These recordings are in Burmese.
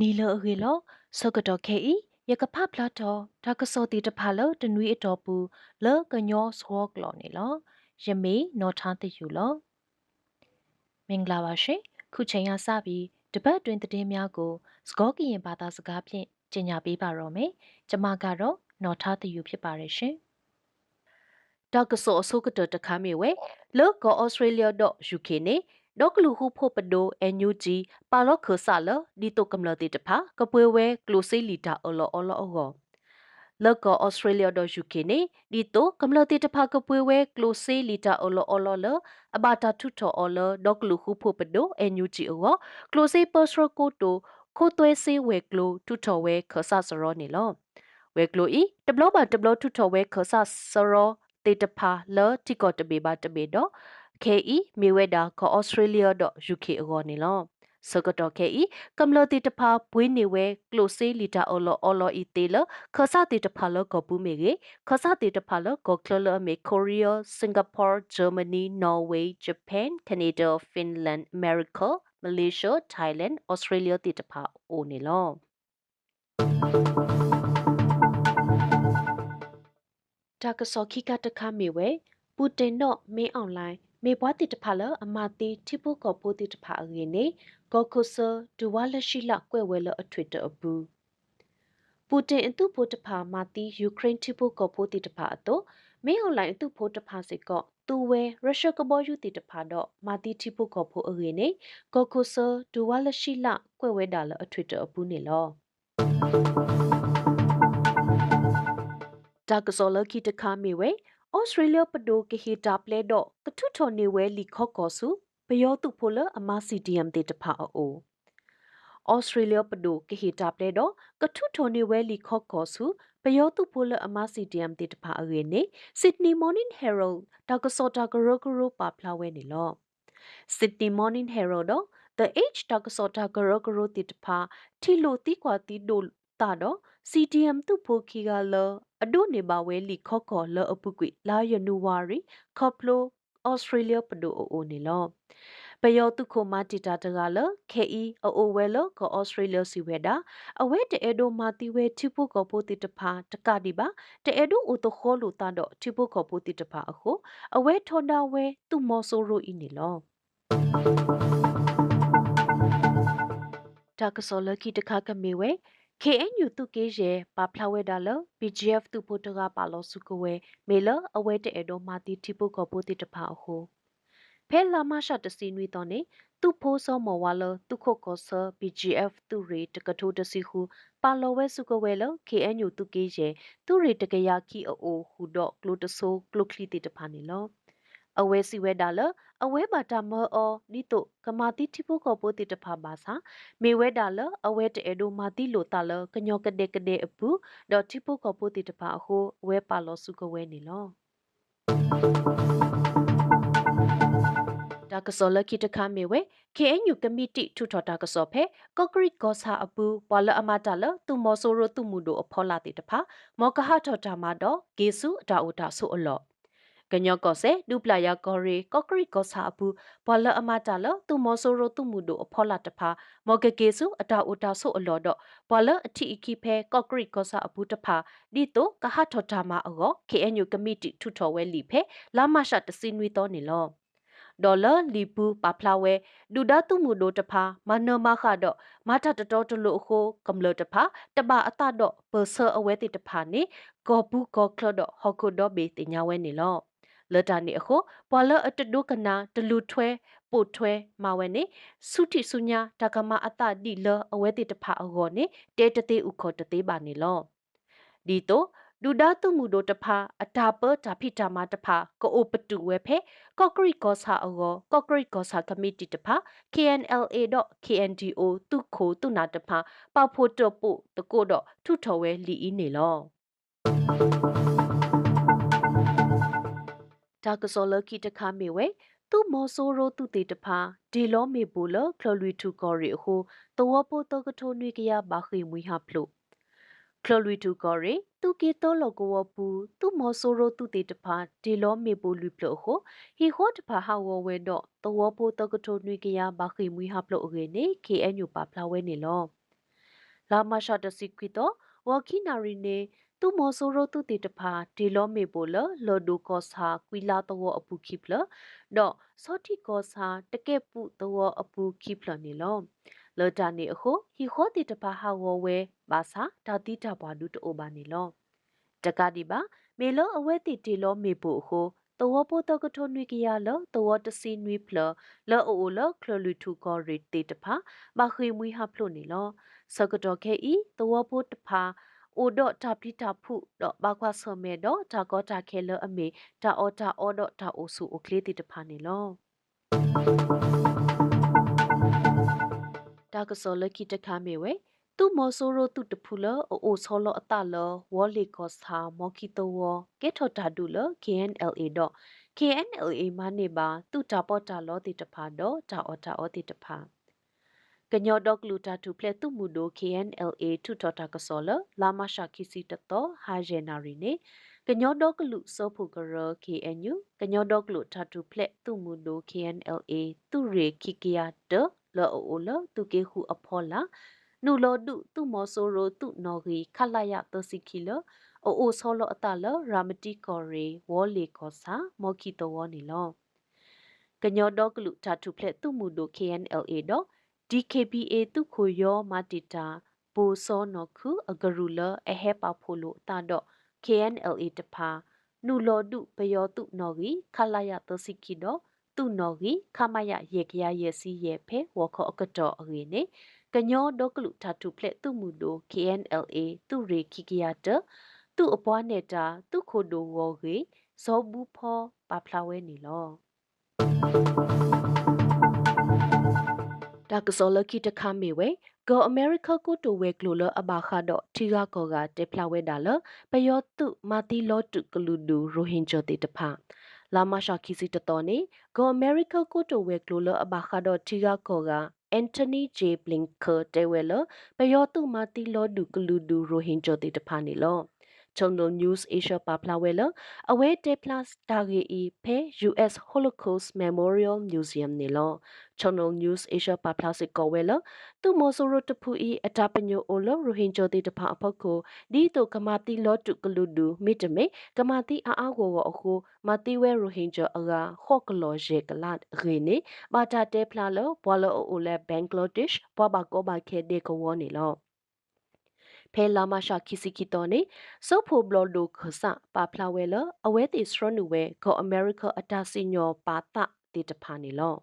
နီလအဂေလောစကတော့ခဲဤယကဖဖလာတော့ဒါကစောတီတဖာလောတနွေအတော်ပူလောကညောဆောကလောနေလောယမေနော်ထားတယူလောမင်္ဂလာပါရှင်ခုချိန်ရစပြီး တပတ်တွင်သတင်းများကိုစကောကရင်ဘာသာစကားဖြင့်ကျင်ညာပေးပါတော့မယ်ကျမကတော့နော်ထားတယူဖြစ်ပါတယ်ရှင်ဒါကစောအစိုးကတတခါမေဝဲလောကဩစတြေးလျတော့ UK နေဒေါကလူဟုဖို့ပဒိုအန်ယူဂျီပါလော့ခဆာလဒီတိုကမ္လတိတဖာကပွေဝဲကလိုစီလီတာအလောအလောအော လောက်ကဩစတြေးလျတော့ UK နေဒီတိုကမ္လတိတဖာကပွေဝဲကလိုစီလီတာအလောအလောလအဘာတာထုထောအလောဒေါကလူဟုဖို့ပဒိုအန်ယူဂျီအောကလိုစီပတ်စရကိုတိုခိုသွဲစေးဝဲကလိုထုထောဝဲခဆာစရောနေလောဝဲကလိုဤ တဘလဘတဘလထုထောဝဲခဆာစရောတေတဖာလောတိကောတဘေဘာတဘေတော့ KE မြေဝဲတာခေါ် Australia .UK အကောနေလောစကတော့ KE ကမ္လတိတဖာဘွေးနေဝဲကလိုဆေးလီတာအော်လောအော်လောဤတေလခဆတိတဖာလောကပူးမေကေခဆတိတဖာလောကကလလမေကိုရီးယားစင်ကာပူဂျာမနီနော်ဝေးဂျပန်ကနေဒါဖင်လန်အမေရိကမလေးရှားထိုင်းလန်ဩစတြေးလျတိတဖာအိုနေလောတာကစောခိကတခမေဝဲပူတင်တော့မင်းအွန်လိုင်းမေဘွားတိတဖလအမတိတိပုကောပိုတိတဖအငင်းနေ ကောကုဆဒူဝါလရှိလကွဲ့ဝဲလအထွေတအဘူးပူတင်အတုဖို့တဖမာတိယူကရိန်းတိပုကောပိုတိတဖအတော့မင်းအွန်လိုင်းအတုဖို့တဖစေကောသူဝဲရုရှားကဘောယူတိတဖတော့မာတိတိပုကောဖိုအငင်းနေကောကုဆဒူဝါလရှိလကွဲ့ဝဲတာလအထွေတအဘူးနေလောဒါကစောလကီတခါမီဝဲဩစတြေးလျပဒိုကဟီတာပလဲတော့ကထုထော်နေဝဲလီခော့ကောစု ဘယောတုဖိုလအမစီဒီယမ်တေတဖာအိုဩစတြေးလျပဒိုကဟီတာပလဲတော့ကထုထော်နေဝဲလီခော့ကောစုဘယောတုဖိုလအမစီဒီယမ်တေတဖာအရေနေစစ်ဒနီမော်နင်းဟဲရယ်ဒါကစောတာဂရိုဂရိုပါဖလာဝဲနေလောစစ်ဒနီမော်နင်းဟဲရယ်တော့ the age ဒါကစောတာဂရိုဂရိုတေတဖာထီလိုတီကွာတီဒိုတာတော့ CDM တုဖိုခီကလအဒုနေပါဝဲလီခော့ခော်လအပု ကွေလာယနူဝါရီခေါပလိုဩစတြေးလျပဒိုအိုနေလောပယောတုခိုမာတီတာတကလ KE အိုဝဲလကဩစတြေးလျစီဝဲတာအဝဲတဲဒိုမာတီဝဲချိပုကောပိုတီတဖာတကတိပါတဲဒိုအိုတခေါ်လူတာတော့ချိပုကောပိုတီတဖာအခုအဝဲထွန်တာဝဲသူမောဆိုရိုဤနေလောတာကစောလကီတခါကမေဝဲ KNU တုကေရဲပါဖလာဝဲဒါလ PGF တုပိုတကပါလောစုကဝဲမေလအဝဲတဲ့တော့မာတီတိပုကပိုတိတဖာအခုဖဲလာမရှာတစီနွေတော့နေသူဖိုးစောမော်ဝါလသူခုတ်ကောဆာ PGF သူရီတကထိုးတစီဟုပါလောဝဲစုကဝဲလ KNU တုကေရဲသူရီတကရခီအိုဟုတော့ကလိုတဆိုးကလုခလီတိတဖာနေလော အဝဲစီဝဲဒါလအဝဲဘာတာမောနိတုကမာတိတိဖို့ကောပိုတိတဖာဘာသာမေဝဲဒါလအဝဲတဲဒိုမာတိလိုတာလကညောကတဲ့ကတဲ့အပူဒေါ်တိဖို့ကောပိုတိတဖာဟိုဝဲပါလောစုကဝဲနေလောဒါကစောလကိတခါမေဝဲ KNU ကမိတိထုထော်တာကစောဖဲကော့ကရစ်ကောစာအပူဘွာလအမတာလသူမောဆိုရိုသူမှုတို့အဖောလာတိတဖာမောကဟထော်တာမတော့ဂေစုအတာဥတာဆိုအလော့ ကညော့ကောဆေဒူပလာယာကောရီကော့ကရီကောဆာအပူဘောလအမတာလသူမောဆိုရိုသူမှုတို့အဖောလာတဖာမော်ဂကေစုအတာအိုတာဆိုအလော်တော့ဘောလအထီအခိဖဲကော့ကရီကောဆာအပူတဖာဒီတိုကဟထော်တာမအော KNU ကမိတီထုထော်ဝဲလီဖဲလာမရှာတစီနွီတော့နေလောဒေါ်လာလီပူပါဖလာဝဲဒူဒါတုမှုဒိုတဖာမနမခတော့မထတတော်တလို့ခိုကမ္လတဖာတပအတတော့ပဆာအဝဲတိတဖာနေကောဘူးကောကလတော့ဟော်ကုတော့ဘေတင်ညာဝဲနေလော လတာနေအခုပွာလအတဒုကနာတလူထွဲပို့ထွဲမဝဲနေစုတိစုညာတကမအတတိလအဝဲတိတဖအကောနေတဲတသေးဥခေါ်တသေးပါနေလောဒီတော့ဒူဒါတုမှုတို့တဖာအတာပတာဖိတာမတဖာကိုအိုပတူဝဲဖဲကော့ကရီကောဆာအောကော့ကရီကောဆာကမတီတဖာ KNLA.KNDO တုခိုတုနာတဖာပေါဖို့တော့ပို့တကိုတော့ထုထော်ဝဲလီအီနေလော ဒါကစောလကီတခါမေဝဲသူမော်ဆိုရိုသူတေတဖာဒီလောမေပိုလခလလွီထူကောရီဟိုတောပိုတကထိုနွေကရဘာခိမွေဟာဖလို့ခလလွီထူကောရီသူကေတောလကောဝပူသူမော်ဆိုရိုသူတေတဖာဒီလောမေပိုလူဖလို့ဟိုဟီဟိုတဖာဟာဝဝဲတော့တောပိုတကထိုနွေကရဘာခိမွေဟာဖလို့အေနေ KNU ပါဖလာဝဲနေလောလာမရှာတစီကွီတော့ ဝခိနာရီနေသူမော်ဆိုရိုသူတေတဖာဒီလောမေပိုလလော်ဒိုကောစာကွီလာတော့အပူခိဖလတော့စောတိကောစာတကက်ပုတော့အပူခိဖလနေလောလော်တာနေအခုဟီခိုတေတဖာဟာဝဝဲဘာသာတာတိတာဘွားဒုတိုဘာနေလောတကတိပါမေလောအဝဲတိတီလောမေပိုအခုတောပိုတကထုံနွေကရလတောတစီနွေဖလလောအိုလခလလူထုကောရီတေတဖာမခိမွေဟဖလို့နေလော စကတော်ခဲဤတောပိုတဖာအိုဒတာပိတာဖုတော့ဘာခွာဆမဲတော့တာကောတာခဲလအမေတာအောတာအောတော့တာအိုစုအိုကလေးတိတဖာနေလောတာကစောလကိတခါမေဝဲသူမောဆိုရိုသူတဖူလအိုဆောလအတလဝေါ်လီကော့စာမော်ကီတိုဝကက်ထော်တာဒူလ KNLA တော့ KNLA မနေပါသူတာပေါ်တာလောတိတဖာတော့တာအော်တာအော်တိတဖာ ကညော့ဒေါကလူတာတူဖလက်သူမူဒို KNLA ထုထော်တာကစောလလာမရှာခီစီတတော်ဟာဂျေနာရီနေကညော့ဒေါကလူစောဖူကရ KNU ကညော့ဒေါကလူတာတူဖလက်သူမူဒို KNLA သူရေခိကီယာတလောအိုလသူကေခုအဖောလာနူလောဒုသူမောဆိုရိုသူနော်ဂီခလာယတစီခီလအိုအိုဆောလအတလရာမတီကောရီဝေါ်လီကောစာမော်ကီတိုဝနီလောကညောဒေါကလူတာထုဖလက်သူမူဒို KNLA တော့ DKBA သူခိုယောမာတီတာပိုစောနော်ခုအဂရူလအဟဲပါဖိုလိုတာတော့ KNLA တဖာနူလောဒုပယောတုနော်ဂီခလာယတစီခီတော့သူနော်ဂီခမယရေကရရဲ့စီရဲ့ဖဲဝခောအကတော်အငေနေကညောဒုကလူထထုဖလက်သူမူဒို KNLA သူရေခိကရတသူအပွားနေတာသူခိုဒိုဝော်ဂေဇောဘူးဖောပါဖလာဝဲနေလော ဒါကစောလခိတခမေဝဲဂေါ်အမေရိကကိုတိုဝဲဂလိုလအဘာခါတော့ထီဂါကောကတေဖလာဝဲဒါလပယောတုမာတီလောတုကလူဒူရိုဟင်ဂျာတေတဖာလာမရှာခီစီတတော်နေဂေါ်အမေရိကကိုတိုဝဲဂလိုလအဘာခါတော့ထီဂါကောကအန်တိုနီဂျေဘလင်ကာတဲဝဲလပယောတုမာတီလောဒူကလူဒူရိုဟင်ဂျာတေတဖာနေလော ချုံနို News Asia ပါဖလာဝဲလအဝဲတေပလတ်တာဂီအီဖဲ US Holocaust Memorial Museum နေလောချုံနို News Asia ပါဖလာစစ်ကောဝဲလသူမောဆိုရတဖူအီအတာပညိုအိုလရိုဟင်ဂျိုတေတဖာအဖက်ကိုဒီတိုကမာတီလောတုကလူဒူမိတမေကမာတီအာအာကိုဝ ဖလာလောဘွာလောအိုလဲဘန်ကလောဒစ်ဘွာဘကောဘခဲဒေကဝနေလောဖဲလာမရှာခီစီကီတိုနေဆိုဖိုဘလဒိုခဆာပါဖလာဝဲလအဝဲတီစရနူဝဲကောအမေရိကအတာစီညောပါတတေတဖာနေလော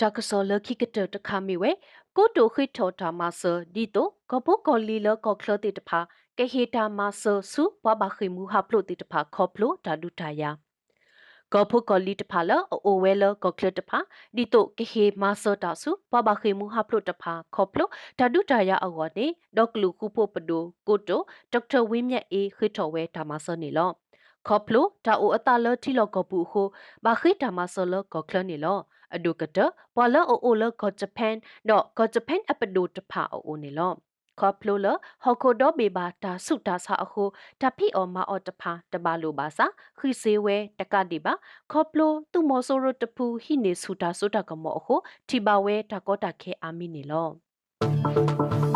တကစောလခိကတတခမီဝဲကိုတိုခိထောတာမဆာဒီတိုကဘကောလီလကောခလတေတဖာကေဟေတာမဆာစုဘဘခိမူဟာပလိုတေတဖာခေါပလိုတာဒူတာယာ ကောဖုကောလီတဖာလအိုဝဲလကောကလတဖာဒီတိုကေဟေမာဆတာဆုပပခေမူဟပလုတဖာခေါပလုဓာဒုတာယအောနေဒေါကလူခုဖို့ပဒိုကိုတိုဒေါက်တာဝင်းမြတ်အေးခိထော်ဝဲဓမ္မဆနေလောခေါပလုတာအိုအတလထီလောကပူဟိုဘာခိဓမ္မဆလကောကလနေလောအဒုကတဘလအိုအိုလကောဂျပန်တော့ကောဂျပန်အပဒိုတဖာအိုနေလော ခေါပလိုလဟခိုဒိုဘေဘာတာဆုတာစာအခုတဖိအောမာအော်တဖာတဘာလိုပါစာခိစေဝဲတကတိပါခေါပလိုသူမောဆိုရတဖူဟိနေဆုတာဆုတာကမောအခုထိပါဝဲတကောတာခဲအာမီနေလော